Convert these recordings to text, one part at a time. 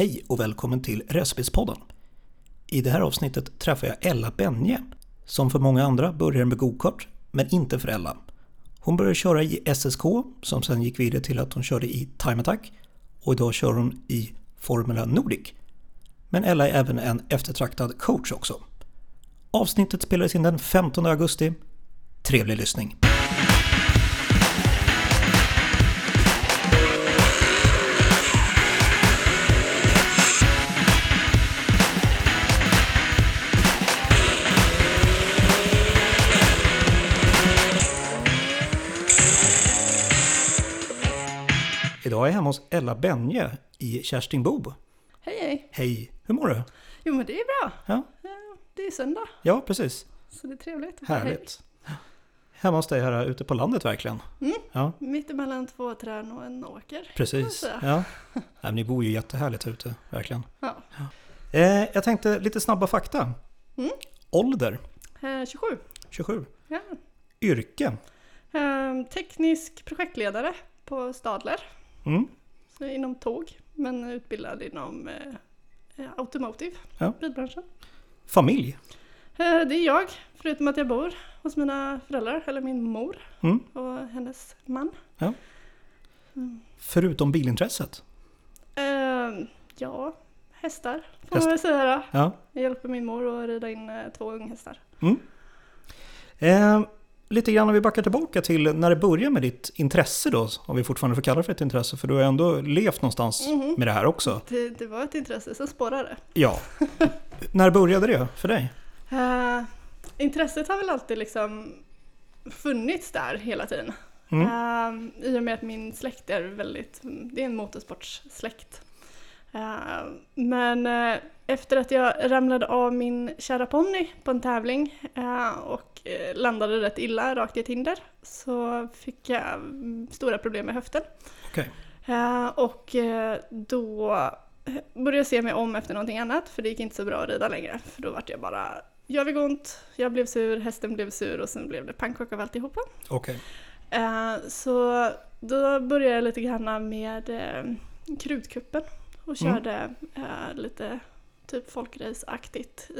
Hej och välkommen till Recipespodden. I det här avsnittet träffar jag Ella Benje, som för många andra började med gokart, men inte för Ella. Hon började köra i SSK, som sen gick vidare till att hon körde i Time Attack och idag kör hon i Formula Nordic. Men Ella är även en eftertraktad coach också. Avsnittet spelades in den 15 augusti. Trevlig lyssning! Idag är jag hemma hos Ella Benje i Kerstingbo. Hej hej! Hej, hur mår du? Jo men det är bra. Ja, Det är söndag, ja precis. så det är trevligt. Härligt. Hemma hos dig här ute på landet verkligen. Mm. Ja, här. Mitt emellan två träd och en åker. precis. Ja. Nej, men ni bor ju jättehärligt ute, verkligen. Ja. Eh, jag tänkte lite snabba fakta. Mm. Ålder, Eh, 27. 27. Ja. Yrke, Eh, teknisk projektledare på Stadler. Mm. Så inom tåg, men utbildad inom eh, eh, automotive, Ja. bilbranschen. familj, Eh, det är jag, förutom att jag bor hos mina föräldrar, eller min mor mm. och hennes man. förutom bilintresset. Eh, ja, hästar får Häst. man väl säga. Ja. Jag hjälper min mor att rida in eh, två unghästar. Mm. Lite grann om vi backar tillbaka till när det började med ditt intresse då, om vi fortfarande får kalla det för ett intresse, för du har ändå levt någonstans Mhm. med det här också. Det, det var ett intresse som spårade. Ja. när började det för dig? Uh, intresset har väl alltid liksom funnits där hela tiden. Mm. Uh, I och med att min släkt är väldigt, det är en motorsportssläkt. Uh, men efter att jag ramlade av min kära ponny på en tävling uh, och uh, landade rätt illa rakt i ett hinder så fick jag mm, stora problem med höften. Okej. Eh, och eh, då eh, började jag se mig om efter någonting annat för det gick inte så bra att rida längre. För då vart jag bara, jag fick ont, jag blev sur, hästen blev sur och sen blev det pannkaka av alltihopa. Eh, så då började jag lite grann med eh, krutkuppen och Mm. körde eh, lite typ folkraceaktigt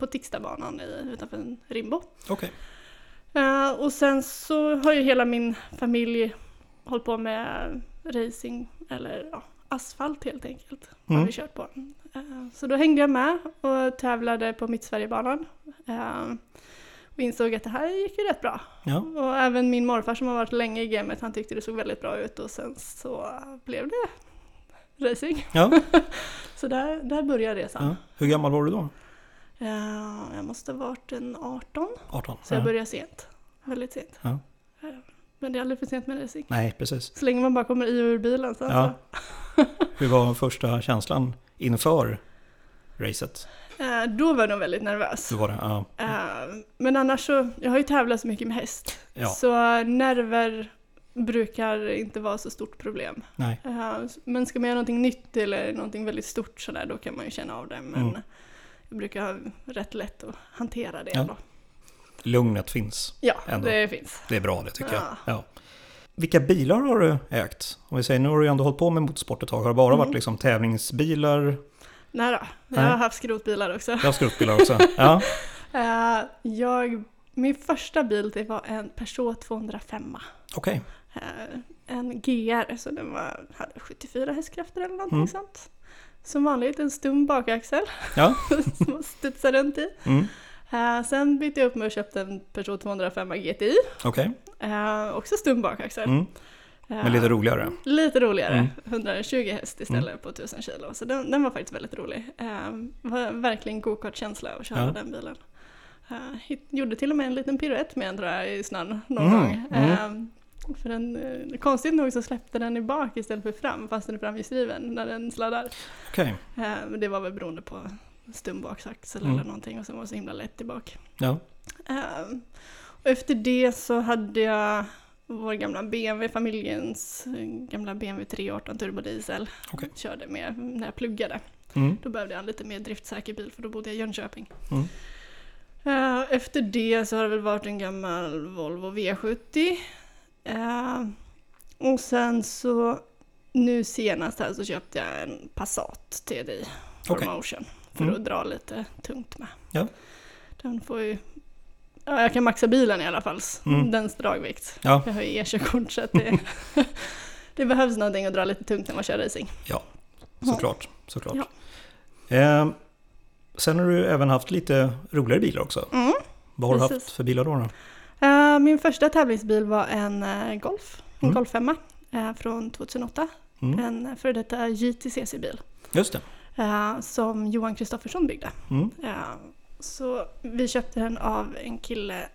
på Tixtabanan i, utanför Rimbo. Okej. Eh, och sen så har ju hela min familj hållit på med racing, eller ja, asfalt helt enkelt. Har Mm. vi kört på. Eh, så då hängde jag med och tävlade på Mittsverigebanan. Uh, och insåg att det här gick ju rätt bra. Ja. Och även min morfar som har varit länge i gamet, han tyckte det såg väldigt bra ut och sen så blev det racing. Ja. Så där, där började resan. ja. Hur gammal var du då? Jag måste ha varit en 18, 18? så jag Ja. började sent. Väldigt sent. Ja. Men det är aldrig för sent med racing. Nej, precis. Så länge man bara kommer i och ur bilen. Så Ja. Hur var första känslan inför racet? Då var jag nog väldigt nervös. Hur var det? Ja. Men annars så, jag har ju tävlat så mycket med häst. Ja. Så nerver brukar inte vara så stort problem. Nej. Eh, men ska man göra någonting nytt eller någonting väldigt stort sådär, då kan man ju känna av det. Men Mm. jag brukar ha rätt lätt att hantera det Ja. ändå. Lugnet finns. Ja, Ändå. det finns. Det är bra det tycker jag. Ja. Ja. Vilka bilar har du ägt? Om vi säger, nu har du ju ändå hållit på med motorsport ett tag. Har det bara Mm. varit liksom tävlingsbilar? Nej då, jag har haft skrotbilar också. Jag har skrotbilar också. Ja. Eh, jag, min första bil det var en Peugeot 205. Okej. Eh, en GR, så den var, hade 74 hästkrafter eller någonting Mm. sånt. Som vanligt en stum bakaxel Ja. som man studsar runt i. Mm. Eh, sen bytte jag upp mig och köpte en Peugeot 205 GTI. Okej. Eh, också stum bakaxel. Mm. Eh, Men lite roligare. Lite roligare. Mm. 120 häst istället på 1000 kilo. Så den, den var faktiskt väldigt rolig. Eh, var verkligen go-kart-känsla att köra Ja. den bilen. Eh, hit, gjorde till och med en liten piruett med den tror jag i snön någon Mm, gång. För den, eh, konstigt nog så släppte den i bak istället för fram fast den är framhjulsdriven när den sladdar. Okej. Eh, men det var väl beroende på stum baksaxel Mm. eller någonting och sen var det så himla lätt i bak. Ja. Eh, och efter det så hade jag vår gamla BMW, familjens gamla BMW 318 turbodiesel. Okej. Körde med när jag pluggade. Mm. Då behövde jag en lite mer driftsäker bil för då bodde jag i Jönköping. Mm. Efter det så har det väl varit en gammal Volvo V70. Eh, och sen så nu senast här så köpte jag en Passat TDI för Okej. motion. För Mm. att dra lite tungt med. Ja. Den får ju... Ja, jag kan maxa bilen i alla fall. Mm. Dens dragvikt. Ja. Jag har ju e-körkort så att det, det behövs någonting att dra lite tungt när man kör racing. Ja, såklart. såklart. Ja. Eh, sen har du även haft lite roligare bilar också. Mm. Vad har du Precis. haft för bilar då? då? Eh, min första tävlingsbil var en eh, Golf. En Mm. Golf 5 eh, från 2008. Mm. En före detta JTCC-bil. Just det. som Johan Kristoffersson byggde. Mm. Så vi köpte den av en kille,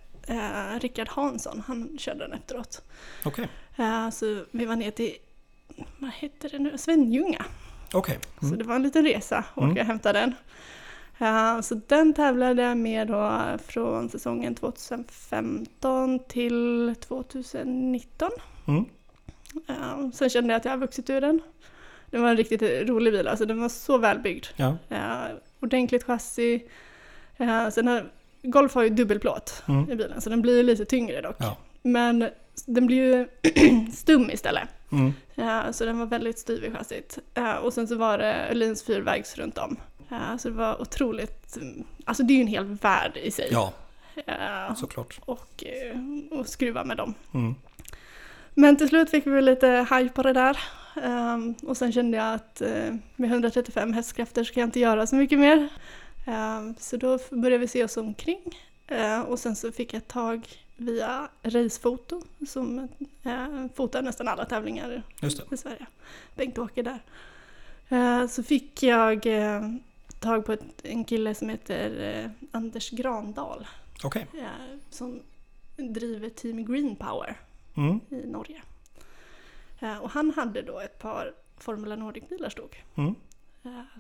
Rickard Hansson, han körde den efteråt. Okej. Eh, så vi var ner till, vad heter det nu, Svenljunga. Okej. Så Mm. det var en liten resa Mm. åka och hämta den. Eh, så den tävlade jag med då från säsongen 2015 till 2019. Mm. Eh, sen kände jag att jag har vuxit ur den. Det var en riktigt rolig bil, alltså den var så välbyggd. Ja. Eh, ordentligt chassi. Eh, sen har, Golf har ju dubbelplåt Mm. i bilen så den blir lite tyngre dock. Ja. Men den blir ju stum istället. Mm. Så den var väldigt styv i chassit. Och sen så var det Öhlins fyrvägs runt om. Eh, så det var otroligt, mm, alltså det är ju en hel värld i sig. ja, Eh, såklart. och, eh, och skruva med dem. Mm. Men till slut fick vi lite hype på det där. Ehm, och sen kände jag att med 135 hästkrafter så kan jag inte göra så mycket mer. Ehm, så då började vi se oss omkring. Och sen så fick jag tag via Racefoto som fotar nästan alla tävlingar i Sverige. Bengt-Åke där. Så fick jag tag på ett, en kille som heter eh, Anders Grandal eh, som driver Team Green Power Mm. i Norge. Och han hade då ett par Formula Nordic-bilar stod. Mm.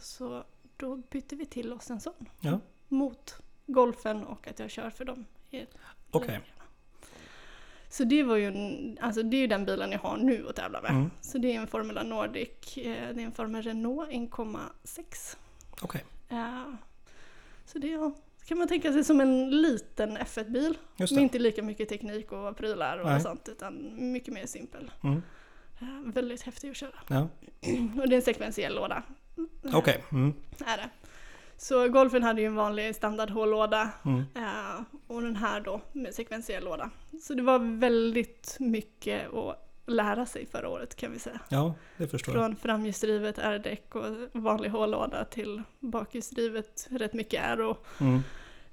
Så då bytte vi till oss en sån. Ja. Mot golfen och att jag kör för dem. läge. Så det var ju en, alltså det är ju den bilen jag har nu att tävla med. Mm. Så det är en Formula Nordic, eh, det är en Formel Renault 1,6. Okej. Eh, så det ja, kan man tänka sig som en liten F1-bil. Just Med inte lika mycket teknik och prylar och Nej. sånt utan mycket mer simpel. Mm. Eh, väldigt häftig att köra. Ja. Och det är en sekventiell låda. Okej. Mm. Är det. Så golfen hade ju en vanlig standard H-låda Mm. och den här då med sekventiell låda. Så det var väldigt mycket att lära sig förra året kan vi säga. Ja, det förstår jag. Från framhjulsdrivet R-däck och vanlig H-låda till bakhjulsdrivet rätt mycket aero. Mm.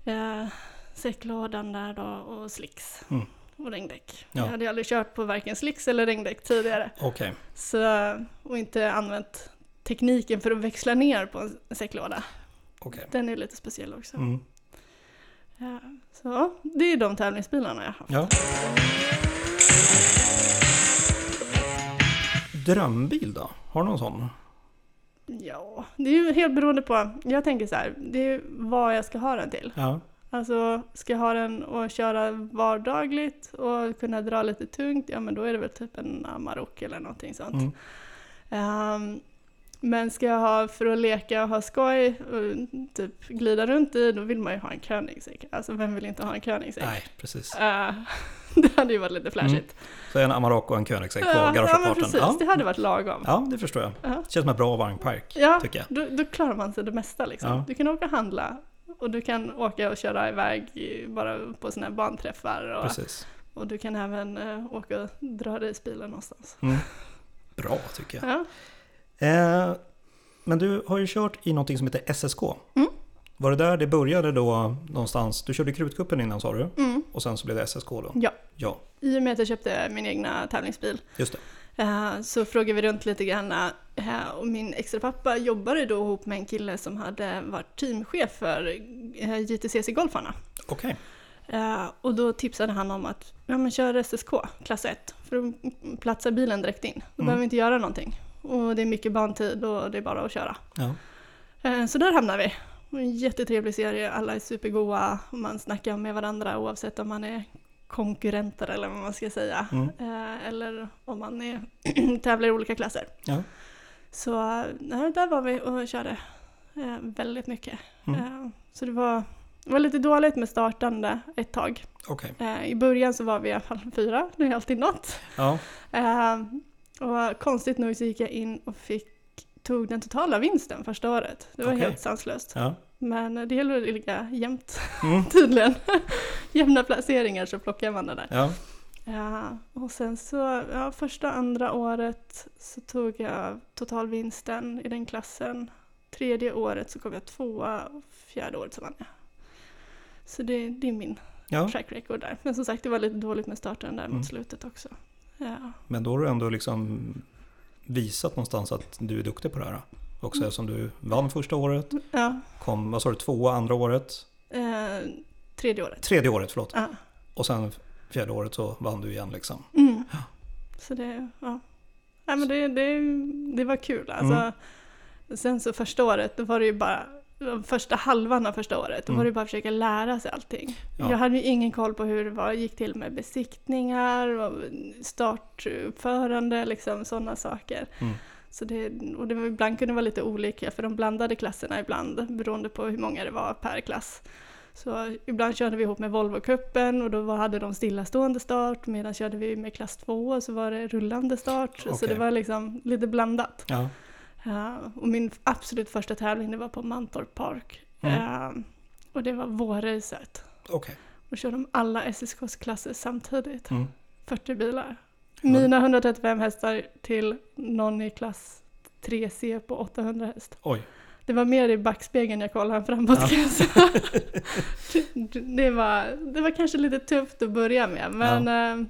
Eh, säcklådan där då och slicks. Mm. Och regndäck. Ja. Jag hade aldrig kört på varken slicks eller regndäck tidigare. Okej. Så, och inte använt tekniken för att växla ner på en säcklåda. Okej. Den är lite speciell också. Mm. Ja, så det är de tävlingsbilarna jag har haft. Ja. Drömbil då? Har du någon sån? Ja, det är ju helt beroende på. Jag tänker så här, det är ju vad jag ska ha den till. Ja. Alltså, ska jag ha den och köra vardagligt och kunna dra lite tungt, ja men då är det väl typ en Amarok eller någonting sånt. Mm. Ehm, men ska jag ha för att leka och ha skoj och typ glida runt i, då vill man ju ha en Koenigsegg. Alltså vem vill inte ha en Koenigsegg? Nej, precis. Eh, det hade ju varit lite flashigt. Så en Amarok och en Koenigsegg på ja, ja garageuppfarten. precis, Ja. det hade varit lagom. ja, det förstår jag. Ja. Det känns som en bra vagnpark, Ja, tycker jag. då, då klarar man sig det mesta liksom. Ja. Du kan åka och handla och du kan åka och köra iväg bara på sådana här banträffar och, Precis. och du kan även eh, åka och dra racebilen någonstans. Mm. Bra, tycker jag. Ja. Eh, men du har ju kört i någonting som heter SSK. Mm. Var det där det började då någonstans? Du körde Krutkuppen innan sa du? Mm. Och sen så blev det SSK då? ja, Ja, i och med att jag köpte min egna tävlingsbil just det. eh, så frågade vi runt lite grann eh, och min extra pappa jobbade då ihop med en kille som hade varit teamchef för eh, JTCC-golfarna. Okej. Eh, och då tipsade han om att ja, men kör SSK, klass 1, för då platsar bilen direkt in. Då Mm. behöver vi inte göra någonting. Och det är mycket bantid och det är bara att köra. Ja. Eh, så där hamnar vi. En jättetrevlig serie, alla är supergoa och man snackar med varandra oavsett om man är konkurrenter eller vad man ska säga. Mm. Eh, eller om man är tävlar i olika klasser. Ja. Så eh, där var vi och körde väldigt mycket. Mm. Så det var, det var lite dåligt med startande ett tag. Eh, I början så var vi i alla fall fyra, det är alltid något. Ja. Och konstigt nog så gick jag in och fick, tog den totala vinsten första året. Det var Okej. helt sanslöst. Ja. Men det gäller att ligga jämnt Mm. tydligen. Jämna placeringar så plockar man det där. Ja. Ja, och sen så, ja, första andra året så tog jag totalvinsten i den klassen. Tredje året så kom jag tvåa och fjärde året så vann jag. Så det, det är min ja. track record där. Men som sagt, det var lite dåligt med starten där Mm. mot slutet också. Ja, Men då har du ändå liksom visat någonstans att du är duktig på det här. Också Mm. eftersom du vann första året, ja kom, vad sa du, tvåa andra året, eh, tredje året. tredje året, förlåt. Ja. Och sen fjärde året så vann du igen liksom. Mm. Ja. Så det, ja. Nej, men det, det, det var kul. Alltså, Mm. Sen så första året, då var det ju bara första halvan av första året, då Mm. var det bara att försöka lära sig allting. Ja. Jag hade ju ingen koll på hur det var, gick till med besiktningar, och startuppförande, liksom sådana saker. Mm. Så det, och det var, ibland kunde det vara lite olika, för de blandade klasserna ibland, beroende på hur många det var per klass. Så ibland körde vi ihop med Volvo-cupen och då var, hade de stillastående start, medan körde vi med klass 2 och så var det rullande start. Så Okej. det var liksom lite blandat. Ja. Ja, och min absolut första tävling det var på Mantorp Park. Mm. Ja, och det var vårracet. Okej. Då körde de alla SSKs klasser samtidigt. Mm. 40 bilar. Mina 135 hästar till någon i klass 3C på 800 häst. Oj. Det var mer i backspegeln jag kollade än framåt Ja. kan jag säga. det, det, var, det var kanske lite tufft att börja med men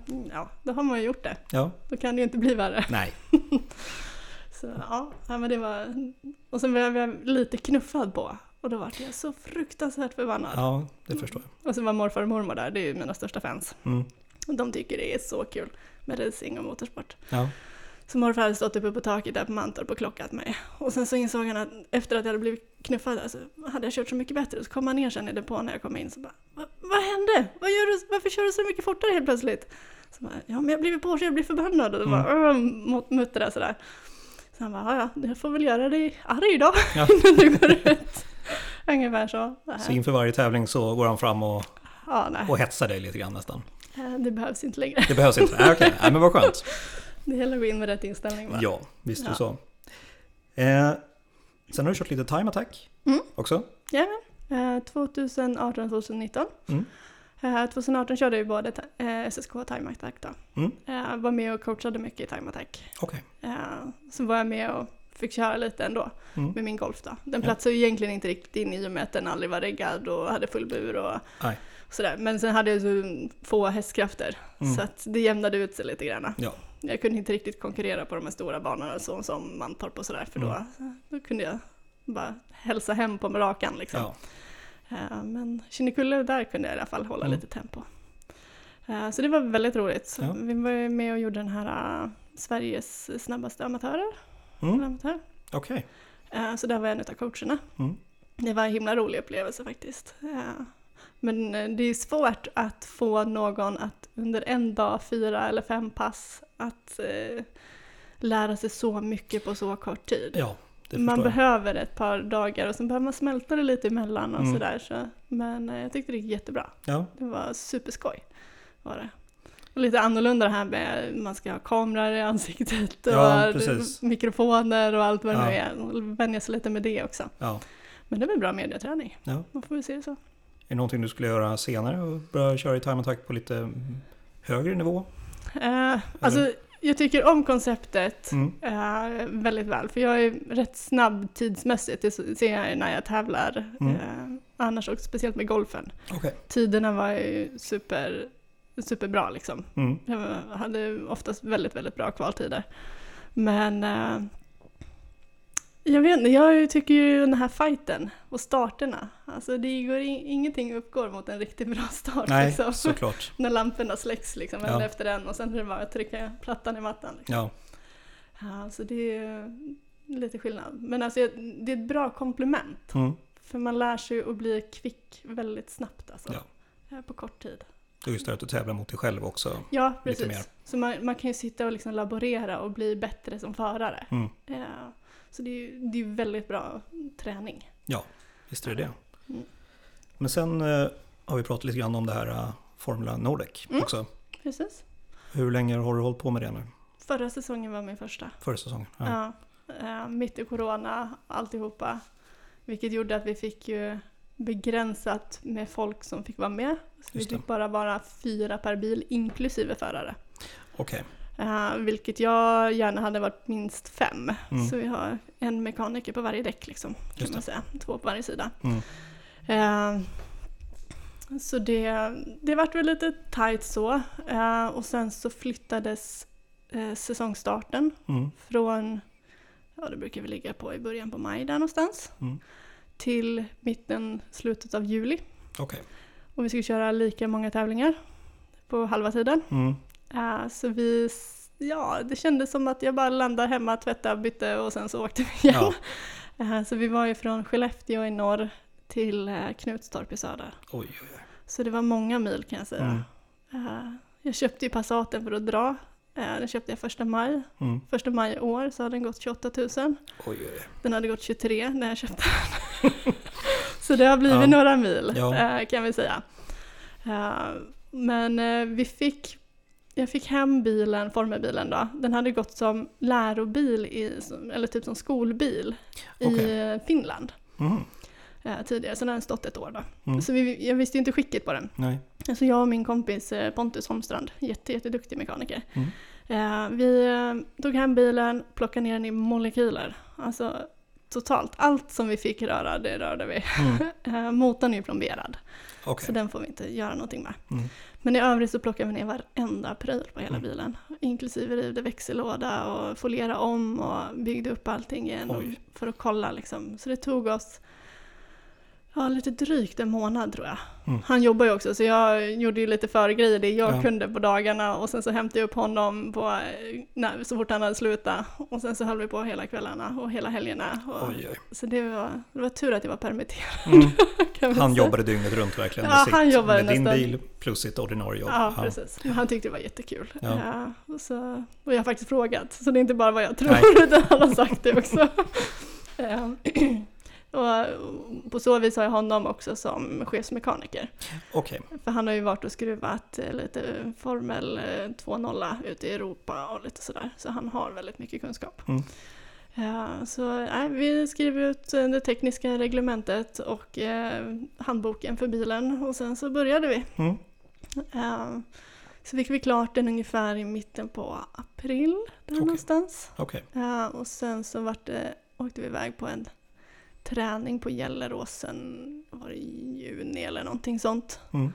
ja. ja, då har man ju gjort det. Ja. Då kan det ju inte bli värre. Nej. Så ja, men det var... Och sen blev jag lite knuffad på. Och då var jag så fruktansvärt förbannad. Ja, det förstår jag. Och sen var morfar och mormor där, det är ju mina största fans. Mm. Och de tycker det är så kul med racing och motorsport. Ja. Så morfar hade stått uppe på taket där på Mantorp och klockat mig. Och sen så insåg han att efter att jag hade blivit knuffad där så hade jag kört så mycket bättre. Så kom han ner sen i depån när jag kom in så bara "Va- Vad hände? Vad gör du? Varför kör du så mycket fortare helt plötsligt? Så bara, ja men jag har blivit påkörd, jag blir förbannad. Och då bara mm. mot muttrade sådär. Så han bara, ja ja, jag får väl göra dig arg då Ja. innan du går ut. Ungefär så. Så inför varje tävling så går han fram och, Ja, och hetsar dig lite grann nästan. Eh, Det behövs inte längre. Det behövs inte. Okej. Nej, men vad skönt. Det gäller att gå in med rätt inställning bara. Ja, visst är Ja. så. Eh, sen har du kört lite time attack Mm. också. Eh, 2018, 2019. Mm. Eh, 2018 körde jag ju både eh, SSK och Time Attack då. Mm. Eh, var med och coachade mycket i Time Attack. Eh, så var jag med och fick köra lite ändå Mm. med min Golf då. Den Ja. platsade ju egentligen inte riktigt in i och med att den aldrig var reggad och hade full bur och Nej. sådär. Men sen hade jag så få hästkrafter Mm. så att det jämnade ut sig lite grann. Ja. Jag kunde inte riktigt konkurrera på de här stora banorna så, som Mantorp och sådär för då, Mm. då kunde jag bara hälsa hem på rakan liksom. Ja. Eh, Men Kinnekulle, där kunde jag i alla fall hålla Mm. lite tempo. Eh, Så det var väldigt roligt. Ja. Vi var med och gjorde den här eh, Sveriges snabbaste amatörer. Mm. amatör. Okej. Eh, Så där var jag en av coacherna. Mm. Det var en himla rolig upplevelse faktiskt. Men det är svårt att få någon att under en dag, fyra eller fem pass, att lära sig så mycket på så kort tid. Ja, man behöver ett par dagar och sen behöver man smälta det lite emellan och Mm. sådär. Så, men eh, jag tyckte det gick jättebra. Ja, Det var superskoj. Var det. Och lite annorlunda det här med man ska ha kameror i ansiktet och Ja, mikrofoner och allt vad det nu är. Vänja sig lite med det också. ja. Men det är väl bra mediaträning. Ja. Man får väl se det så. Är det någonting du skulle göra senare och börja köra i time attack på lite högre nivå? Eh, alltså, jag tycker om konceptet Mm. eh, väldigt väl. För jag är rätt snabb tidsmässigt. Det ser jag när jag tävlar. Mm. Eh, annars också, speciellt med golfen. Okej. Tiderna var ju super, superbra liksom. Mm. Jag hade oftast väldigt, väldigt bra kvaltider. Men eh, jag vet inte, jag tycker ju den här fighten och starterna, alltså det går in, ingenting uppgår mot en riktigt bra start. Nej, liksom. såklart. När lamporna släcks liksom, Ja. en efter en och sen är det bara att trycka plattan i mattan. Liksom. Ja, Ja, så det är lite skillnad. Men alltså det är ett bra komplement. mm. För man lär sig att bli kvick väldigt snabbt alltså. Ja. Eh, På kort tid. är just det att du tävlar mot dig själv också. Ja, precis. Så man, man kan ju sitta och liksom laborera och bli bättre som förare. Mm. Ja, så det är ju det är väldigt bra träning. Visst är det det. Mm. Men sen eh, har vi pratat lite grann om det här eh, Formula Nordic Mm. också. Precis. Hur länge har du hållit på med det nu? Förra säsongen var min första. Förra säsongen? Ja. Ja. eh, mitt i corona, alltihopa. Vilket gjorde att vi fick ju begränsat med folk som fick vara med. Så vi fick bara vara fyra per bil inklusive förare. Okej. Eh, vilket jag gärna hade varit minst fem. Mm. Så vi har en mekaniker på varje däck liksom, kan man säga. Två på varje sida. Mm. Eh, så det, det vart väl lite tajt så. Eh, och sen så flyttades säsongstarten Mm. från, ja det brukar vi ligga på i början på maj där någonstans, Mm. till mitten, slutet av juli. Okej. Och vi skulle köra lika många tävlingar på halva tiden. Eh, så vi, ja det kändes som att jag bara landade hemma, tvättade, bytte och sen så åkte vi igen. Ja. Eh, så vi var ju från Skellefteå i norr till eh, Knutstorp i söder. Oj, oj, oj. Så det var många mil kan jag säga. Mm. Jag köpte ju Passaten för att dra. Den köpte jag första maj. Mm. Första maj i år så hade den gått 28 000. Oj. Den hade gått 23 när jag köpte den. så det har blivit Ja. några mil Ja. kan vi säga. Men vi fick, jag fick hem bilen, formelbilen då. Den hade gått som lärobil, i, eller typ som skolbil i Okej. eh, Finland Mm. eh, tidigare. Så den hade stått ett år då. Mm. Så vi, jag visste ju inte skicket på den. Nej. Alltså jag och min kompis eh, Pontus Holmstrand, jätte, jätteduktig mekaniker. Mm. Eh, vi eh, tog hem bilen, plockade ner den i molekyler. Alltså totalt, allt som vi fick röra, det rörde vi. Mm. Eh, motorn är ju plomberad, Okej. så den får vi inte göra någonting med. Mm. Men i övrigt så plockade vi ner varenda pryl på hela Mm. bilen. Inklusive rivde växellåda och folierade om och byggde upp allting igen för att kolla liksom. Så det tog oss Ja, lite drygt en månad tror jag. Mm. Han jobbar ju också så jag gjorde ju lite förgrejer det jag Ja. kunde på dagarna och sen så hämtade jag upp honom på, när, så fort han hade slutat. Och sen så höll vi på hela kvällarna och hela helgerna. Och, Oj, oj. Så det var, det var tur att jag var permitterad. Mm. Han jobbade dygnet runt verkligen Ja, med, han sitt, jobbade med din nästan- bil plus sitt ordinarie jobb. Ja, precis. Men han tyckte det var jättekul. Ja. Ja. och, så, och jag har faktiskt frågat, så det är inte bara vad jag tror, Nej. utan han har sagt det också. Och på så vis har jag honom också som chefsmekaniker. Okej. För han har ju varit och skruvat eh, lite Formel eh, 2.0 ute i Europa och lite sådär. Så han har väldigt mycket kunskap. Mm. Ja, så nej, vi skriver ut eh, det tekniska reglementet och eh, handboken för bilen och sen så började vi. Mm. Eh, så fick vi klart den ungefär i mitten på april, där Okej. någonstans. Okej. Ja, och sen så vart det, åkte vi iväg på en träning på Gelleråsen, var det i juni eller någonting sånt. Mm.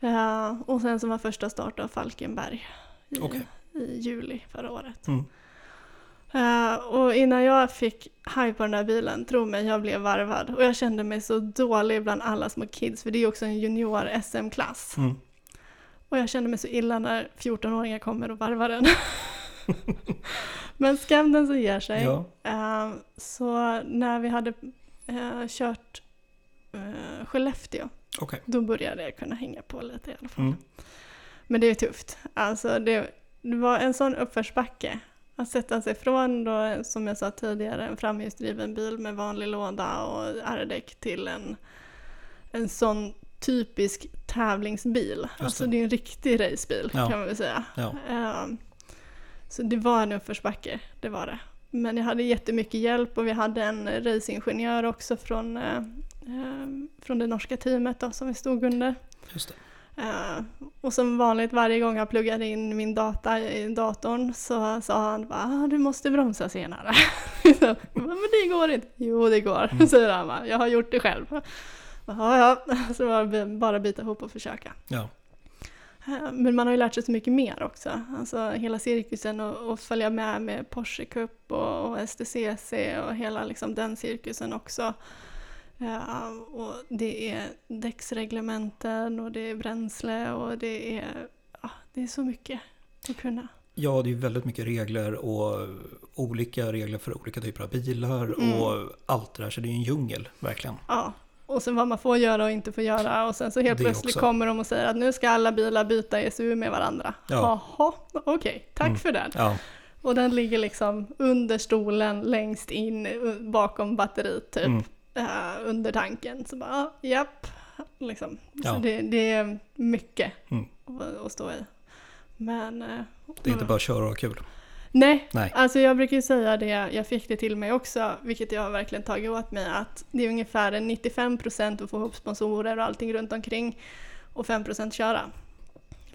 Ja, och sen så var första start av Falkenberg i, Okej. i juli förra året. Mm. Ja, och innan jag fick haj på den där bilen, tro mig, jag blev varvad. Och jag kände mig så dålig bland alla små kids, för det är ju också en junior SM-klass. Mm. Och jag kände mig så illa när 14-åringar kommer och varvar den. Men skam den som ger sig. Ja. Eh, så när vi hade eh, kört uh, Skellefteå, Okej. då började jag kunna hänga på lite i alla fall. Mm. Men det är tufft. Alltså det, det var en sån uppförsbacke. Att sätta sig från då, som jag sa tidigare, en framhjulsdriven bil med vanlig låda och R-däck till en, en sån typisk tävlingsbil. Alltså det. det är en riktig racebil Ja. kan man väl säga. Ja. Ehm, så det var en uppförsbacke, det var det. Men jag hade jättemycket hjälp och vi hade en racingingenjör också från, eh, eh, från det norska teamet då, som vi stod under. Just. Eh, och som vanligt varje gång jag pluggade in min data i datorn så sa han bara ah, du måste bromsa senare. så, men det går inte. Jo det går, Mm. säger han bara. Jag har gjort det själv. Ja, ja, så var det bara bita ihop och försöka. Ja. Eh, Men man har ju lärt sig så mycket mer också. Alltså hela cirkusen och, och följa med med Porsche Cup och, och STCC och hela liksom den cirkusen också. Ja, och det är däcksreglementen och det är bränsle och det är, ja, det är så mycket att kunna. Ja, det är väldigt mycket regler och olika regler för olika typer av bilar Mm. och allt det där. Så det är en djungel, verkligen. Ja, och sen vad man får göra och inte får göra och sen så helt Det plötsligt också. kommer de och säger att nu ska alla bilar byta ECU med varandra. Ja. Jaha, okej, tack Mm. för den. Ja, Och den ligger liksom under stolen längst in uh, bakom batteriet typ. Mm. eh, under tanken. Så bara, ja, japp. Liksom. Ja. Så det, det är mycket Mm. att, att stå i. Men... eh, det är inte bara att köra och ha kul. Nej, Nej. alltså jag brukar ju säga det, jag fick det till mig också, vilket jag har verkligen tagit åt mig, att det är ungefär en 95% att få ihop sponsorer och allting runt omkring och 5% köra.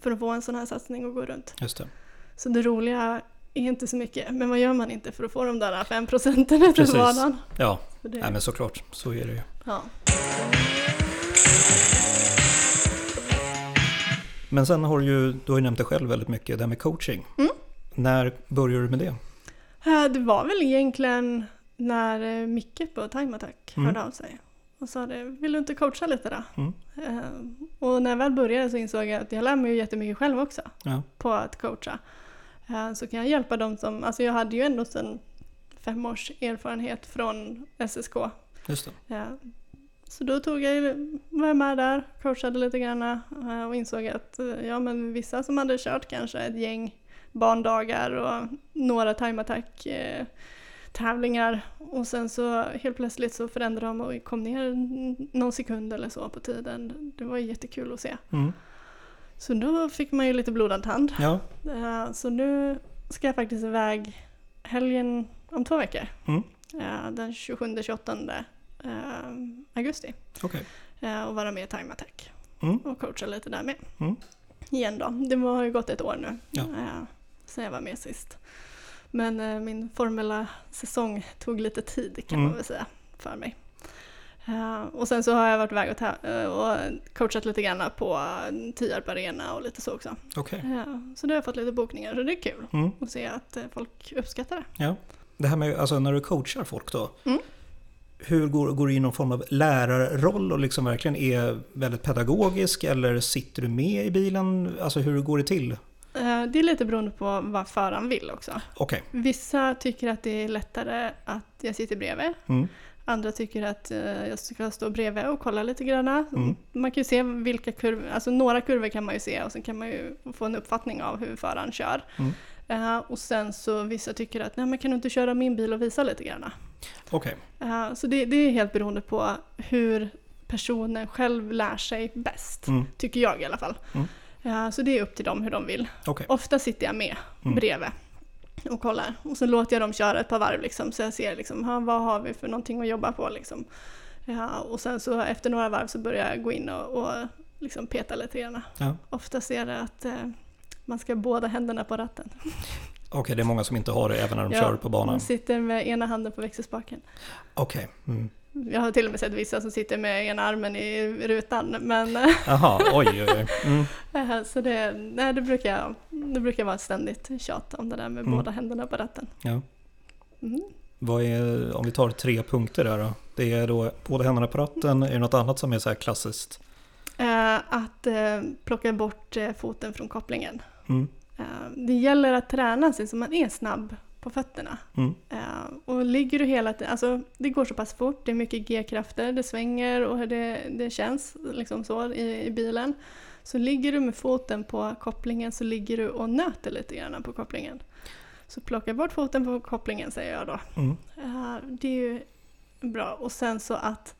För att få en sån här satsning att gå runt. Just det. Så det roliga är inte så mycket, men vad gör man inte för att få de där 5 procenten efter Precis. vardagen? Ja, Så det, Nej, men såklart. Så är det ju. ja. Men sen har du ju, du har ju nämnt det själv väldigt mycket, det här med coaching. Mm. När började du med det? Eh, Det var väl egentligen när eh, Micke på Time Attack Mm. hörde av sig och sa det, vill du inte coacha lite då? Mm. Eh, Och när jag väl började så insåg jag att jag lär mig ju jättemycket själv också Ja, på att coacha. Så kan jag hjälpa dem som, alltså jag hade ju ändå sedan fem års erfarenhet från SSK. just. Eh, Så då tog jag, var jag med där, coachade lite grann och insåg att ja, men vissa som hade kört kanske ett gäng barndagar och några time attack tävlingar och sen så helt plötsligt så förändrade de och kom ner någon sekund eller så på tiden. Det var jättekul att se. Mm. Så då fick man ju lite blodad tand. Ja, Eh, Så nu ska jag faktiskt iväg helgen om två veckor. Mm. Eh, Den 27-28 eh, augusti. Eh, Och vara med i Time Attack. Mm. Och coacha lite där med. Mm. Igen då. Det har ju gått ett år nu. Ja. Sen jag var med sist. Men eh, min formella säsong tog lite tid kan Mm. man väl säga för mig. Eh, och sen så har jag varit iväg och, eh, och coachat lite grann på Tierp Arena och lite så också. Okej. Ja, så då har jag fått lite bokningar så det är kul Mm. att se att folk uppskattar det. Ja. Det här med, alltså när du coachar folk då. Mm. Hur går, går du in i någon form av lärarroll och liksom verkligen är väldigt pedagogisk eller sitter du med i bilen? Alltså hur går det till? Eh, Det är lite beroende på vad föraren vill också. Okej. Vissa tycker att det är lättare att jag sitter bredvid. Mm. Andra tycker att eh, jag ska stå bredvid och kolla lite grann. Mm. Man kan ju se vilka kurvor, alltså några kurvor kan man ju se och sen kan man ju få en uppfattning av hur föraren kör. Mm. Eh, och sen så vissa tycker att nej men kan du inte köra min bil och visa lite grann. Okej. Eh, så det, det är helt beroende på hur personen själv lär sig bäst. Mm. Tycker jag i alla fall. Mm. Eh, så det är upp till dem hur de vill. Okej. Ofta sitter jag med Mm. bredvid och kollar. Och så låter jag dem köra ett par varv liksom, så jag ser liksom, ha, vad har vi för någonting att jobba på. Liksom. Ja, och sen så efter några varv så börjar jag gå in och, och liksom peta lite grann. Ja. Oftast är det att eh, man ska ha båda händerna på ratten. Okej, det är många som inte har det även när de Ja, kör på banan. Man sitter med ena handen på växelspaken. Okej. Mm. Jag har till och med sett vissa som sitter med ena armen i rutan. Men, Jaha, oj oj oj. Mm. eh, så det, nej, det, brukar, det brukar vara ett ständigt tjat om det där med Mm. båda händerna på ratten. Ja. Mm. Vad är, om vi tar tre punkter där då. Det är då båda händerna på ratten. Är det något annat som är så här klassiskt? Eh, att eh, plocka bort eh, foten från kopplingen. Mm. Eh, det gäller att träna sig så man är snabb på fötterna. Mm. Eh, och ligger du hela tiden, alltså det går så pass fort, det är mycket G-krafter, det svänger och det, det känns liksom så i, i bilen. Så ligger du med foten på kopplingen så ligger du och nöter lite grann på kopplingen. Så plocka bort foten på kopplingen säger jag då. Mm. Eh, det är ju bra. Och sen så att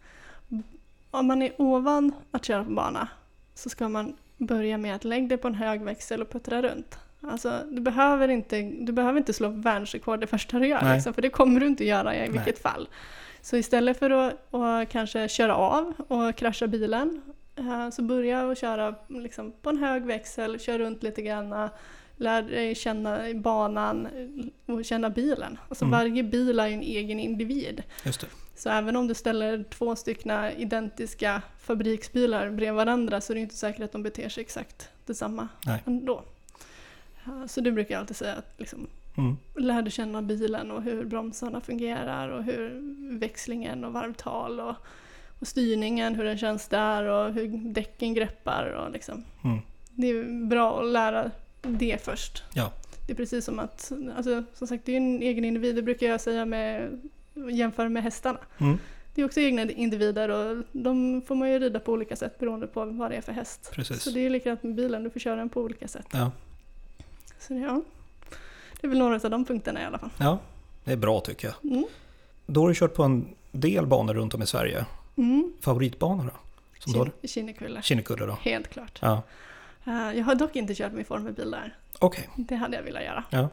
om man är ovan att köra på bana så ska man börja med att lägga dig på en hög växel och puttra runt. Alltså, du, behöver inte, du behöver inte slå världsrekord det första du gör, Nej. liksom, för det kommer du inte göra i Nej. vilket fall. Så istället för att, att kanske köra av och krascha bilen eh, så börja och köra liksom, på en hög växel, kör runt lite grann, lär dig känna banan och känna bilen. Alltså Mm. varje bil är en egen individ. Så även om du ställer två stycken identiska fabriksbilar bredvid varandra så är det inte säkert att de beter sig exakt detsamma Nej. ändå. Så det brukar alltid säga att liksom, Mm. lär dig känna bilen och hur bromsarna fungerar och hur växlingen och varvtal och, och styrningen, hur den känns där och hur däcken greppar. Och liksom. Mm. Det är bra att lära det först. Ja. Det är precis som att, alltså, som sagt det är en egen individ, det brukar jag säga med jämföra med hästarna. Mm. Det är också egna individer och de får man ju rida på olika sätt beroende på vad det är för häst. Precis. Så det är likadant med bilen, du får köra den på olika sätt. Ja. Så det, ja, det är väl några av de punkterna i alla fall. ja, det är bra tycker jag. Mm. Då har du kört på en del banor runt om i Sverige. Mm. Favoritbanor då? Som Kinnekulle, Kinnekulle då? helt klart. Ja. Eh, jag har dock inte kört min formelbil där. Okej. Det hade jag velat göra. Ja.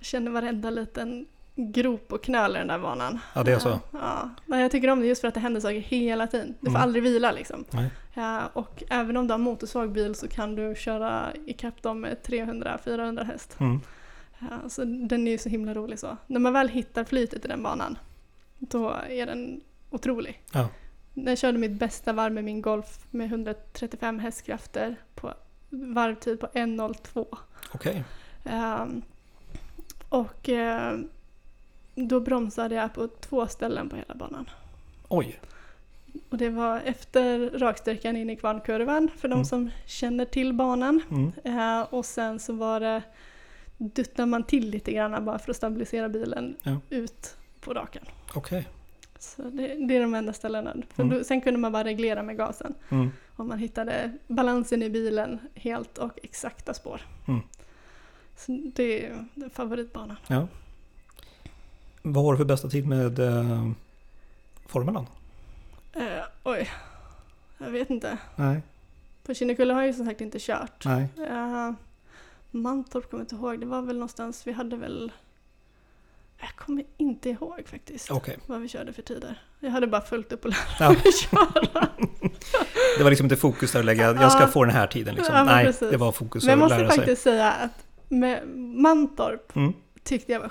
känner varenda liten grop och knöl i den där banan. Ja, det är så. Ja, men jag tycker om det just för att det händer saker hela tiden. Du får Mm. aldrig vila liksom. Nej. Ja, och även om du har motorsvag bil så kan du köra ikapp dem med 300-400 häst. Mm. Ja, så den är ju så himla rolig så. När man väl hittar flytet i den banan, då är den otrolig. Ja. Jag körde mitt bästa varv med min Golf med 135 hästkrafter på varvtid på 1.02. Okej. Ehm, och ehm, då bromsade jag på två ställen på hela banan. Oj. Och det var efter raksträckan in i kvarnkurvan för de Mm. som känner till banan. Mm. Eh, och sen så var det, duttar man till lite grann bara för att stabilisera bilen Ja. ut på rakan. Okej. Så det, det är de enda ställena. För Mm. då, sen kunde man bara reglera med gasen. Mm. Och man hittade balansen i bilen helt och exakta spår. Mm. Så det är favoritbanan. Ja. Vad har du för bästa tid med eh, Formulan? Eh, oj, jag vet inte. Nej. På Kinnekulle har jag ju som sagt inte kört. Nej. Uh, Mantorp kommer jag inte ihåg. Det var väl någonstans, vi hade väl... Jag kommer inte ihåg faktiskt Okej. vad vi körde för tider. Jag hade bara fullt upp och lära Ja. mig köra. Det var liksom inte fokus där att lägga, jag ska Ja. få den här tiden liksom. Ja, Nej, precis. det var fokus Men jag att måste lära sig. faktiskt säga att med Mantorp Mm. tyckte jag var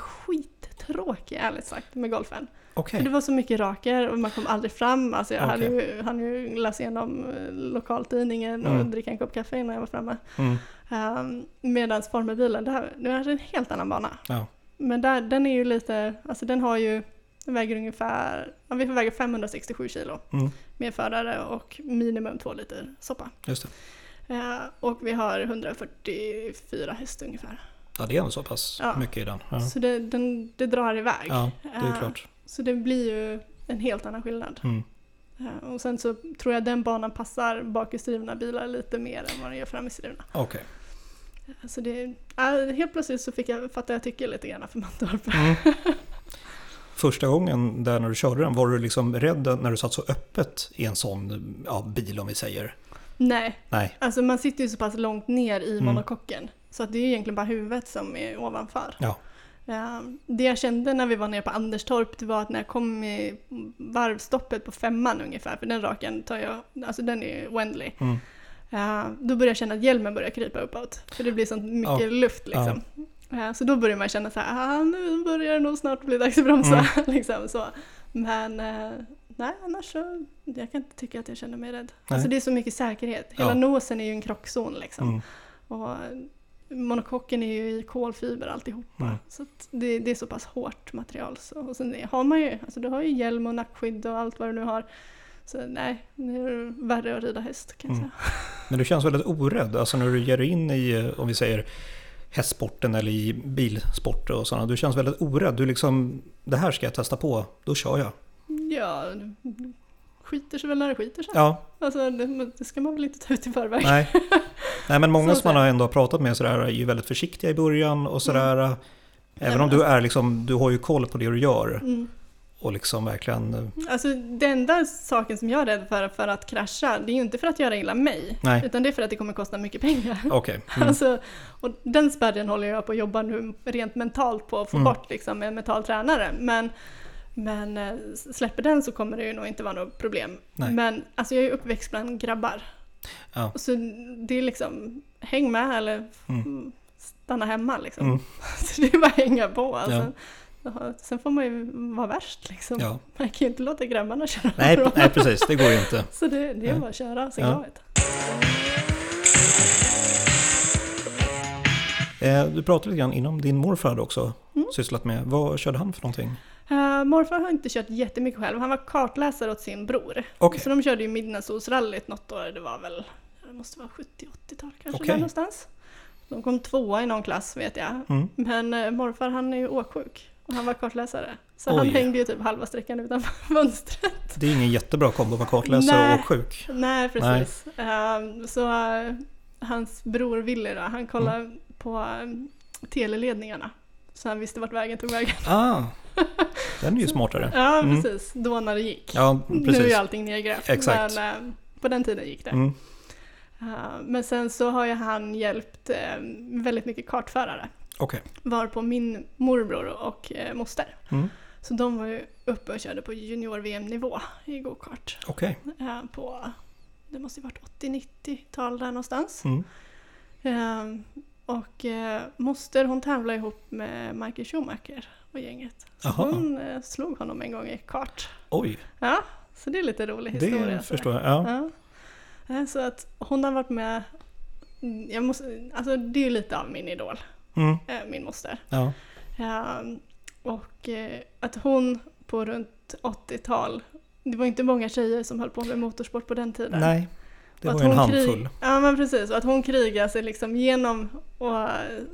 skittråkig ärligt sagt med golfen. Okej. För det var så mycket raker och man kom aldrig fram. Alltså jag hade Okej. ju, hann ju läsa igenom eh, lokaltidningen och Mm. dricka en kopp kaffe innan jag var framme. Mm. Um, Medan formelbilen, det här, nu är det en helt annan bana. Ja. Men där, den är ju lite, alltså den har ju, den väger ungefär, ja, vi väger 567 kilo Mm. med förare och minimum 2 liter soppa. Just det. Eh, och vi har 144 häst ungefär. Ja, det är så pass Ja. mycket i den. Ja, Så det, den, det drar iväg. ja det är Eh, klart. Så det blir ju en helt annan skillnad. Mm. Eh, och sen så tror jag den banan passar bakhjulsdrivna bilar lite mer än vad den gör framhjulsdrivna. Okej. Så det, helt plötsligt så fick jag fatta jag tycker lite grann för Mantorp. Mm. Första gången där när du körde den, var du liksom rädd när du satt så öppet i en sån ja, bil om vi säger? Nej, Nej. alltså man sitter ju så pass långt ner i Mm. monokocken. Så att det är egentligen bara huvudet som är ovanför. Ja. Eh, Det jag kände när vi var nere på Anderstorp det var att när jag kom i varvstoppet på femman ungefär, för den raken tar jag, alltså den är oändlig. Mm. Eh, Då började jag känna att hjälmen börjar krypa uppåt. För det blir så mycket Ja. luft liksom. Eh, Så då börjar man känna så här, ah, nu börjar det nog snart bli dags att bromsa. Mm. liksom, så. Men eh, nej, annars så, jag kan inte tycka att jag känner mig rädd. Nej. Alltså det är så mycket säkerhet. Hela Ja. nosen är ju en krockzon liksom. Mm. Och monokocken är ju i kolfiber alltihopa. Mm. Så det, det är så pass hårt material. Så, och sen har man ju, alltså du har ju hjälm och nackskydd och allt vad du nu har. Så nej, nu är det värre att rida häst kan jag Mm. säga. Men du känns väldigt orädd, alltså när du ger dig in i, om vi säger hästsporten eller i bilsport och sådana. Du känns väldigt orädd. Du liksom, det här ska jag testa på, då kör jag. Ja, skiter sig väl när det skiter sig. Ja, Alltså det, det ska man väl inte ta ut i förväg. nej. Nej men många som man har ändå pratat med sådär är ju väldigt försiktiga i början och sådär. Även men om du alltså- är liksom, du har ju koll på det du gör. Mm. Och liksom verkligen, eh, Alltså den enda saken som jag är rädd för, för att krascha, det är ju inte för att göra illa mig. Nej. Utan det är för att det kommer kosta mycket pengar. okej. Mm. Alltså, och den spärren håller jag på att jobba nu rent mentalt på att få Mm. bort liksom, med en mental tränare. Men, men eh, släpper den så kommer det ju nog inte vara något problem. Nej. Men alltså jag är uppväxt bland grabbar. Ja. Så det är liksom, häng med eller Mm. stanna hemma liksom. Mm. Så det är bara att hänga på. Alltså. Ja. Sen får man ju vara värst liksom. Ja. Man kan ju inte låta grabbarna köra Nej, nej, precis. Det går ju inte. Så det, det är bara att köra sig Ja. Eh, Du pratade lite grann inom din morfar också Mm. sysslat med. Vad körde han för någonting? Uh, morfar har inte kört jättemycket själv. Han var kartläsare åt sin bror. Okej. Så de körde ju Midnattssolsrallyt något år. Det var väl, det måste vara 70-80-tal kanske Okej. där någonstans. De kom tvåa i någon klass vet jag. Mm. Men uh, morfar han är ju åksjuk. Och han var kartläsare. Så han Oj. hängde ju typ halva sträckan utanför fönstret. Det är ingen jättebra kombo med kartläsare Nej. och sjuk. Nej, precis. Ehm, så eh, hans bror Willy då, han kollade Mm. på teleledningarna. Så han visste vart vägen tog vägen. Ah, den är ju smartare. Ja, Mm. precis. Då när det gick. Ja, Nu är precis. allting nedgrävt. Exakt. Men eh, på den tiden gick det. Mm. Eh, men sen så har ju han hjälpt eh, väldigt mycket kartförare. Okej. var på min morbror och moster. Mm. Så de var ju uppe och körde på junior-VM-nivå i gokart. På, det måste ju varit 80-90-tal där någonstans. Mm. Och moster hon tävlade ihop med Michael Schumacher och gänget. Så Jaha. hon eh, slog honom en gång i kart. Oj, Ja, så det är lite rolig historia. det förstår jag. Ja. Ja. Eh, Så att hon har varit med, jag måste, alltså det är ju lite av min idol, Mm. eh, min moster. Ja. Ehm, och att hon på runt 80-tal, det var inte många tjejer som höll på med motorsport på den tiden. Nej, det var ju en handfull. Ja men precis, och att hon krigade sig liksom genom och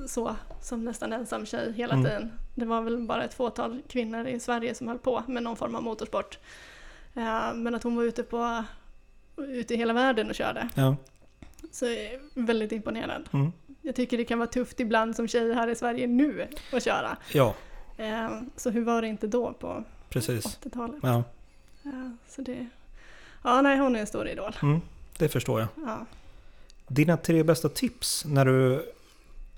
så som nästan ensam tjej hela Mm. tiden. Det var väl bara ett fåtal kvinnor i Sverige som höll på med någon form av motorsport. Eh, men att hon var ute på ute i hela världen och körde. Ja. Så jag är väldigt imponerad. Mm. Jag tycker det kan vara tufft ibland som tjej här i Sverige nu att köra. ja, Eh, Så hur var det inte då på precis. 80-talet? Ja. Ja, så det... Ja, nej, hon är en stor idol. Mm. Det förstår jag. Ja. Dina tre bästa tips när du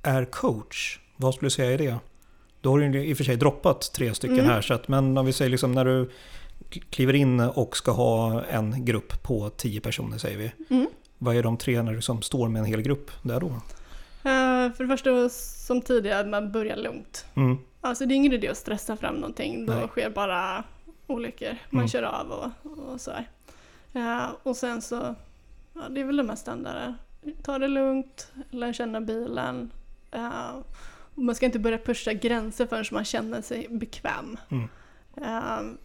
är coach, vad skulle du säga är det? Du har ju i och för sig droppat tre stycken Mm. här, så att, men om vi säger liksom när du kliver in och ska ha en grupp på tio personer säger vi. Mm. Vad är de tre när du som står med en hel grupp där då? Eh, För det första, som tidigare, man börjar lugnt. Mm. Alltså det är ingen idé att stressa fram någonting. Då Nej. sker bara olyckor. Man Mm. kör av och, och så här. Eh, och sen så, ja, det är väl det mest standarda. Ta det lugnt, lär känna bilen. Eh, och man ska inte börja pusha gränser förrän man känner sig bekväm. Mm. Eh,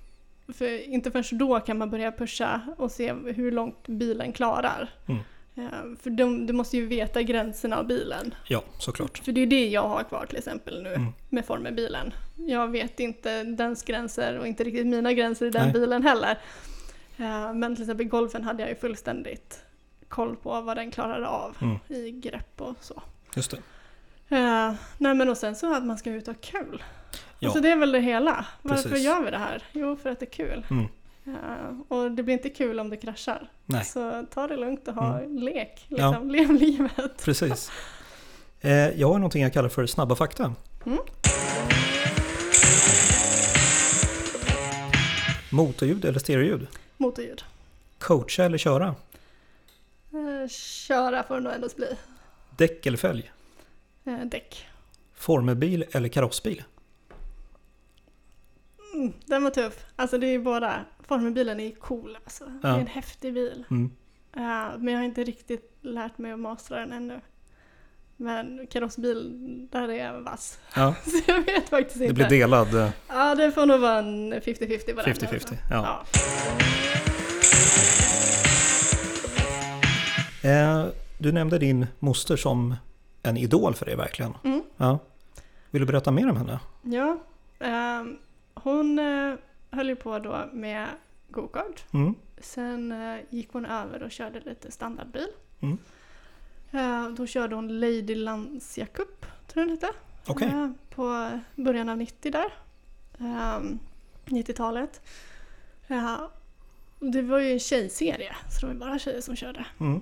för inte förrän då kan man börja pusha och se hur långt bilen klarar. Mm. Eh, för de, du måste ju veta gränserna av bilen. Ja, såklart. För det är det jag har kvar till exempel nu Mm. med formelbilen. Jag vet inte dens gränser och inte riktigt mina gränser i den Nej. bilen heller. Eh, Men till exempel golfen hade jag ju fullständigt koll på vad den klarade av Mm. i grepp och så. Just det. Eh, nej men och sen så att man ska ut och ha kul. Ja. Alltså det är väl det hela. Varför Precis. gör vi det här? Jo, för att det är kul. Mm. Eh, och det blir inte kul om det kraschar. Nej. Så ta det lugnt och ha lek. Ja. Liksom. Lev livet. Precis. Eh, jag har någonting jag kallar för snabba fakta. Mm. Motorljud eller stereoljud? Motorljud. Coacha eller köra? Köra får det nog ändå bli. Däck eller fälg? Eh, däck. Formelbil eller karossbil? Mm, den var tuff. Alltså det är ju båda. Formelbilen är ju cool alltså. Det är en häftig bil. Mm. Eh, men jag har inte riktigt lärt mig att mastra den ännu. Men karossbil, där är jag vass. Ja, Så jag vet faktiskt inte. det blir delad eh, Ja, det får nog vara en 50-50 på den. 50-50. alltså. Ja. Ja. Eh, du nämnde din moster som en idol för dig verkligen. Mm. Ja. Vill du berätta mer om henne? Ja, ehm, hon eh, höll ju på då med go-kart. Mm. Sen eh, gick hon över och körde lite standardbil. Mm. Eh, då körde hon Lady Lancia Cup, tror jag den hette. Okej. Eh, på början av 90 där. Ehm, 90-talet. Ja, det var ju en tjejserie, så det var bara tjejer som körde. Mm.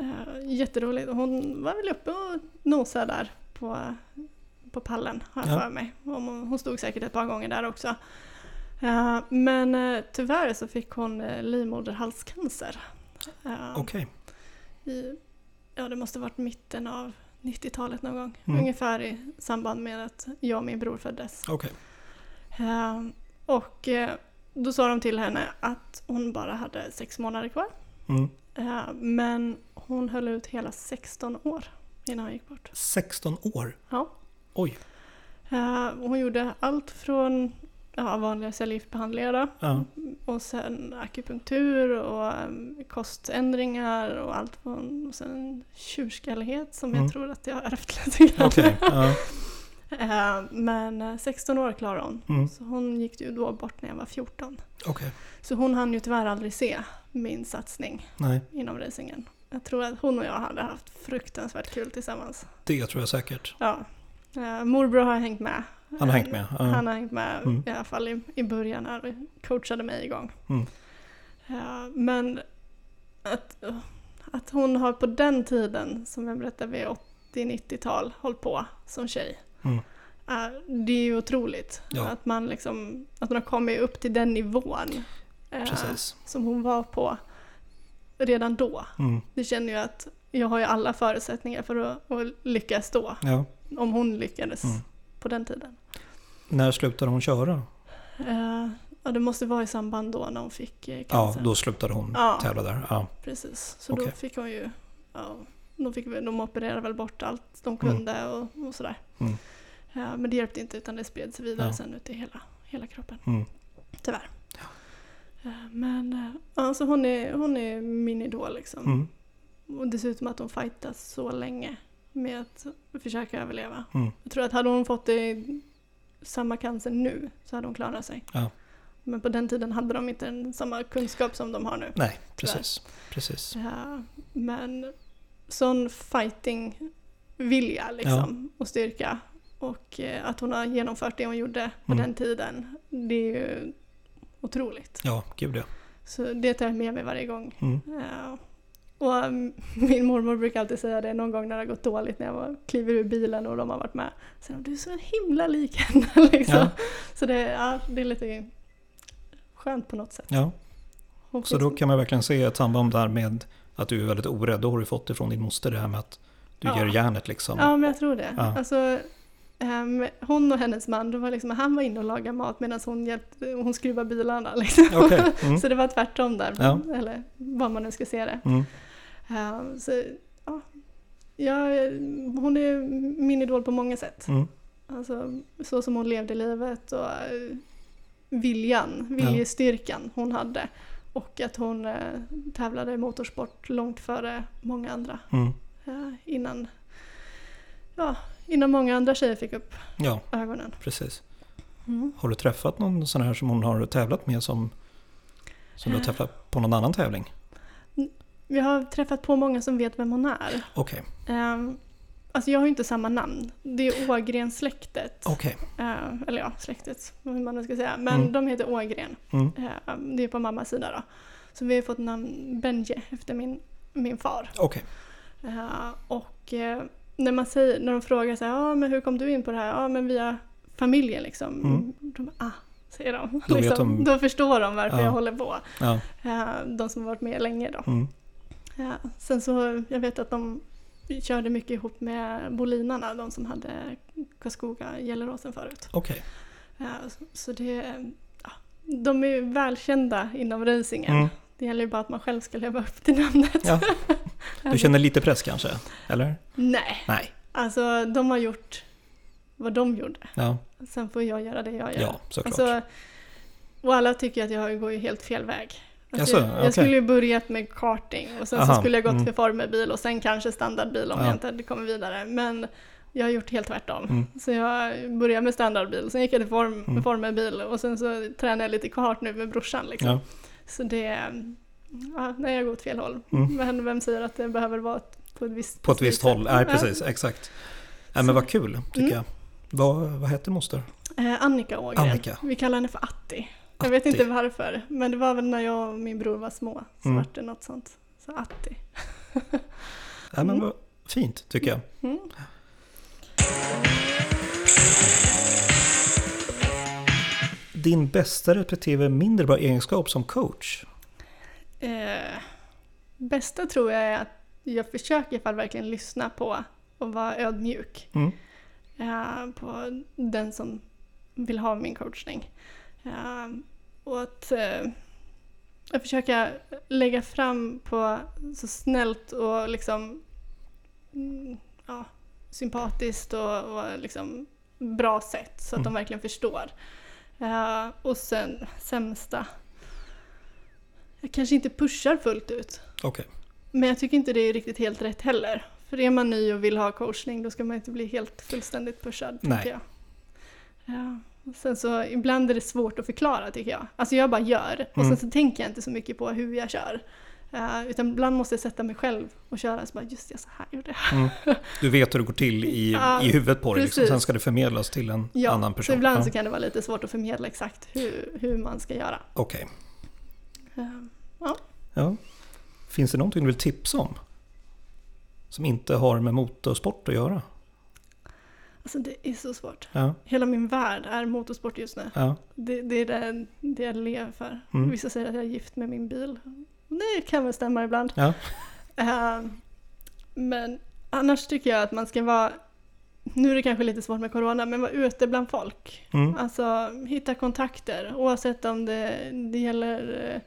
Uh, jätteroligt. Hon var väl uppe och nosade där på, på pallen, har jag Ja. för mig. Hon, hon stod säkert ett par gånger där också. Eh, men eh, tyvärr så fick hon uh, livmoderhalscancer. Eh, Okej. i, ja, det måste varit mitten av 90-talet någon gång. Mm. Ungefär i samband med att jag och min bror föddes. Eh, och då sa de till henne att hon bara hade sex månader kvar. Mm. Eh, men hon höll ut hela 16 år innan hon gick bort. 16 år? Ja. Oj. Eh, hon gjorde allt från ja, vanliga cellgiftsbehandlingar Ja. och sen akupunktur och um, koständringar och allt från och sen tjurskallighet som Mm. jag tror att jag ärvt lite grann. Eh, men eh, 16 år klarade hon. Mm. Så hon gick ju då bort när jag var 14. Okej. Så hon hann ju tyvärr aldrig se min satsning Nej, inom racingen. Jag tror att hon och jag hade haft fruktansvärt kul tillsammans. det tror jag säkert. Ja. Eh, morbror har hängt med. Han har hängt med. Ja. Han har hängt med Mm. i alla fall i, i början här och coachade mig igång. Mm. Ja, men att, att hon har på den tiden, som jag berättade vid 80-90-tal, hållit på som tjej. Mm. Det är ju otroligt Ja. att man liksom, att man har kommit upp till den nivån. Eh, Precis. som hon var på redan då. Mm. Det känner ju att jag har ju alla förutsättningar för att, att lyckas då. Ja. Om hon lyckades Mm. på den tiden. När slutade hon köra? Eh, ja, det måste vara i samband då när hon fick eh, Ja, cancer. då slutade hon Ja. tävla där. Ja. Precis, så då Okej. fick hon ju, ja, de, fick, de opererade väl bort allt de kunde och, och sådär. Mm. Ja, men det hjälpte inte utan det spred sig vidare Ja. sen ut i hela, hela kroppen. Mm. Tyvärr. Eh, Men eh, alltså hon, är, hon är min idol liksom. Mm. Och dessutom att hon fightas så länge med att försöka överleva. Mm. Jag tror att hade hon fått det, samma cancer nu så hade hon klarat sig. Ja. Men på den tiden hade de inte den, samma kunskap som de har nu. Nej, precis. precis. Ja, men sån fighting vilja liksom och styrka. Och eh, att hon har genomfört det hon gjorde på Mm. den tiden. Det är ju otroligt. Ja, gud ja. Så det tar jag med mig varje gång. Mm. Ja. Och mm, min mormor brukar alltid säga det någon gång när det har gått dåligt när jag var, kliver ur bilen och de har varit med. Så de, du är så himla lik henne liksom. Ja. Så det, ja, det är lite skönt på något sätt. ja. Hon Så då kan man verkligen se ett samband där med att du är väldigt orädd. Då har du fått det från din moster det här med att du Ja. ger järnet liksom. Ja, men jag tror det. Ja. Alltså, ehm, hon och hennes man, det var liksom, han var inne och lagade mat medan hon, hjälpte, hon skruvade bilarna. Liksom. Okej. Mm. Så det var tvärtom där, Ja. eller vad man nu ska se det. Mm. Ehm, så, ja, jag, hon är min idol på många sätt. Mm. Alltså, så som hon levde livet och eh, viljan, viljestyrkan hon hade. Och att hon eh, tävlade i motorsport långt före många andra. Mm. Eh, innan, ja, innan många andra tjejer fick upp Ja, ögonen. precis. Mm. Har du träffat någon sån här som hon har tävlat med som, som du har träffat på någon annan tävling? Vi har träffat på många som vet vem hon är. Okej, Um, alltså jag har ju inte samma namn. Det är Ågren-släktet. okej. Eh, eller ja, släktet, hur man nu ska säga. Men Mm. de heter Ågren. Mm. Eh, det är på mammas sida då. Så vi har fått namn Benje efter min, min far. Okej. Eh, och eh, när, man säger, när de frågar så här, ja men hur kom du in på det här? Ja men via familjen liksom. Mm. De ah, säger de. Då liksom, de- Då förstår de varför Ja. jag håller på. Ja. Eh, de som har varit med länge då. Mm. Ja, sen så, jag vet att de körde mycket ihop med Bolinarna, de som hade Karlskoga, Gelleråsen förut. Okej. Ja, så- så det, de är välkända inom racingen. Mm. Det gäller ju bara att man själv ska leva upp till namnet. Ja. Du känner lite press kanske? Eller? Nej, Nej. alltså de har gjort vad de gjorde. Ja, Sen får jag göra det jag gör. ja såklart. Alltså, och alla tycker att jag går ju helt fel väg. Jaså, jag, jag skulle ju börjat med karting och sen Aha, så skulle jag gått mm. för formelbil och sen kanske standardbil om Ja. jag inte hade kommit vidare. Men jag har gjort helt tvärtom. Mm. Så jag började med standardbil, sen gick jag till form, Mm. formelbil och sen så tränar jag lite kart nu med brorsan. Liksom. Ja. Så det, ja, nej jag går åt fel håll. Mm. Men vem säger att det behöver vara på ett visst På ett visst sätt? håll, nej Ja. precis, exakt. Nej men vad kul, tycker Mm. jag. Vad, vad hette moster? Eh, Annika Ågren. Annika. Vi kallar henne för Atti. Jag vet inte varför, men det var väl när jag och min bror var små. Så Mm. vart det något sånt. Så Atti. Nej men Mm. vad fint, tycker jag. Mm. Din bästa respektive mindre bra egenskap som coach? Eh, bästa tror jag är att jag försöker i fall verkligen lyssna på och vara ödmjuk. Mm. eh, på den som vill ha min coachning. Eh, och att eh, jag försöker lägga fram på så snällt och liksom mm, ja, sympatiskt och, och liksom bra sätt så att Mm. de verkligen förstår. Eh, och sen sämsta. Jag kanske inte pushar fullt ut. Okej, Men jag tycker inte det är riktigt helt rätt heller. För är man ny och vill ha coachning då ska man inte bli helt fullständigt pushad, Nej. tycker jag. Ja. och Sen så ibland är det svårt att förklara tycker jag. Alltså jag bara gör och Mm. sen så tänker jag inte så mycket på hur jag kör. Eh, utan ibland måste jag sätta mig själv och köra så bara just det, så här gjorde jag. mm. Du vet hur det går till i, Ja, i huvudet på dig, liksom. sen ska det förmedlas till en Ja, annan så person. ibland ja. så kan det vara lite svårt att förmedla exakt hur, hur man ska göra. Okej, Eh, ja. Finns det någonting du vill tipsa om? Som inte har med motorsport att göra? Alltså det är så svårt. Ja, Hela min värld är motorsport just nu. ja, Det, det är det, det jag lever för. Mm. Vissa säger att jag är gift med min bil. Det kan väl stämma ibland. ja, Eh, men annars tycker jag att man ska vara, nu är det kanske lite svårt med corona, men vara ute bland folk. mm, Alltså hitta kontakter oavsett om det, det gäller eh,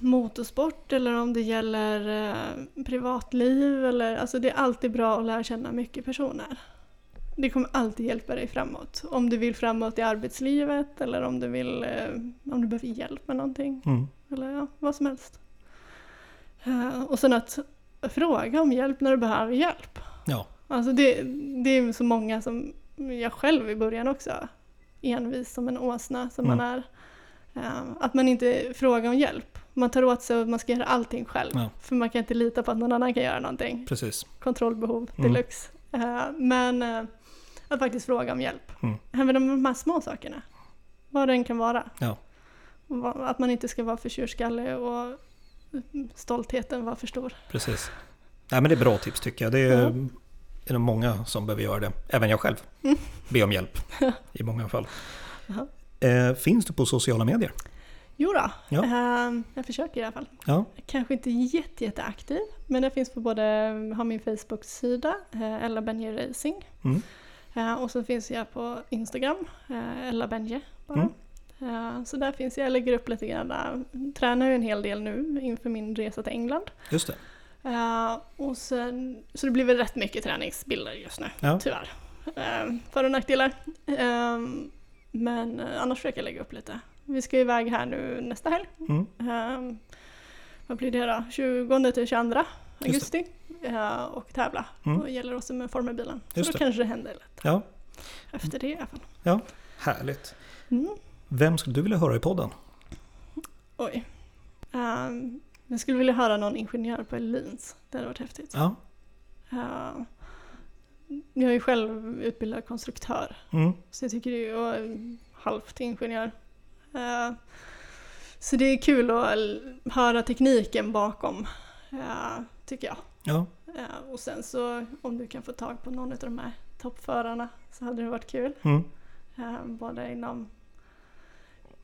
motorsport eller om det gäller eh, privatliv. Eller, alltså det är alltid bra att lära känna mycket personer. Det kommer alltid hjälpa dig framåt. Om du vill framåt i arbetslivet eller om du vill eh, om du behöver hjälp med någonting. mm, Eller ja, vad som helst. Eh, och sen att fråga om hjälp när du behöver hjälp. ja, Alltså det, det är så många som jag själv i början också. Envis som en åsna som man är. Eh, Att man inte frågar om hjälp. Man tar åt sig och man ska göra allting själv. Ja. För man kan inte lita på att någon annan kan göra någonting. precis. Kontrollbehov Mm. deluxe. Eh, Men att faktiskt fråga om hjälp. Mm. Även om de här små sakerna. Vad det än kan vara. Ja. Att man inte ska vara för tjurskallig och stoltheten vara för stor. Precis. Nej men det är bra tips tycker jag. Det är, är det många som behöver göra det. Även jag själv. Mm. Be om hjälp. I många fall. Eh, finns du på sociala medier? Jo då, Ja. eh, jag försöker i alla fall. Ja. Kanske inte jätte, jätteaktiv, men jag finns på både, har min Facebook-sida, eh, Ella Benje Racing. Mm. Eh, och så finns jag på Instagram, eh, Ella Benje bara. Mm. Eh, så där finns jag, jag lägger upp lite grann där. Tränar ju en hel del nu inför min resa till England. Just det. Eh, och sen, så det blir väl rätt mycket träningsbilder just nu, Ja. tyvärr. Uh, för och nackdelar. Eh, men eh, annars försöker jag lägga upp lite. Vi ska iväg här nu nästa helg. Mm. Eh, vad blir det då? 20 till 22 det. augusti. Eh, och tävla. Mm. Och gäller också med formelbilen. Så då det. kanske det händer lite. Ja. Efter det i alla fall. ja, härligt. Mm. Vem skulle du vilja höra i podden? Oj. Ehm, jag skulle vilja höra någon ingenjör på Elins. Det hade varit häftigt. Ja. Eh, jag är ju själv utbildad konstruktör. Mm. Så jag tycker det är och halvt ingenjör. Eh, så det är kul att höra tekniken bakom, eh, tycker jag. Ja. Eh, och sen så om du kan få tag på någon av de här toppförarna så hade det varit kul. Mm. Eh, både inom,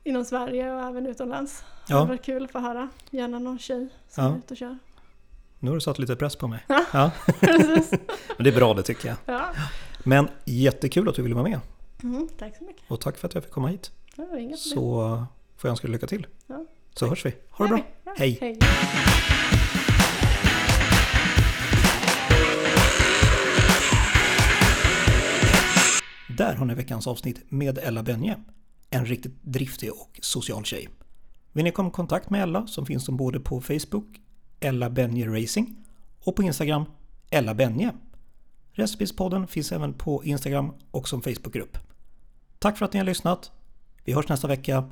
inom Sverige och även utomlands. Det Ja. hade varit kul att få höra. Gärna någon tjej som Ja. är ute och kör. Nu har du satt lite press på mig. Ja. Ja. Men det är bra det tycker jag. Ja. Men jättekul att du ville vara med. Mm, tack så mycket. Och tack för att jag fick komma hit. Det problem. Så får jag önska dig lycka till. Ja. Så hörs vi. Ha det bra. Ja, Hej. Hej. Där har ni veckans avsnitt med Ella Benje. En riktigt driftig och social tjej. Vill ni komma i kontakt med Ella som finns som både på Facebook, Ella Benje Racing och på Instagram, Ella Benje. Recipespodden finns även på Instagram och som Facebookgrupp. Tack för att ni har lyssnat. Vi hörs nästa vecka.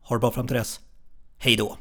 Ha det bra fram till dess. Hej då!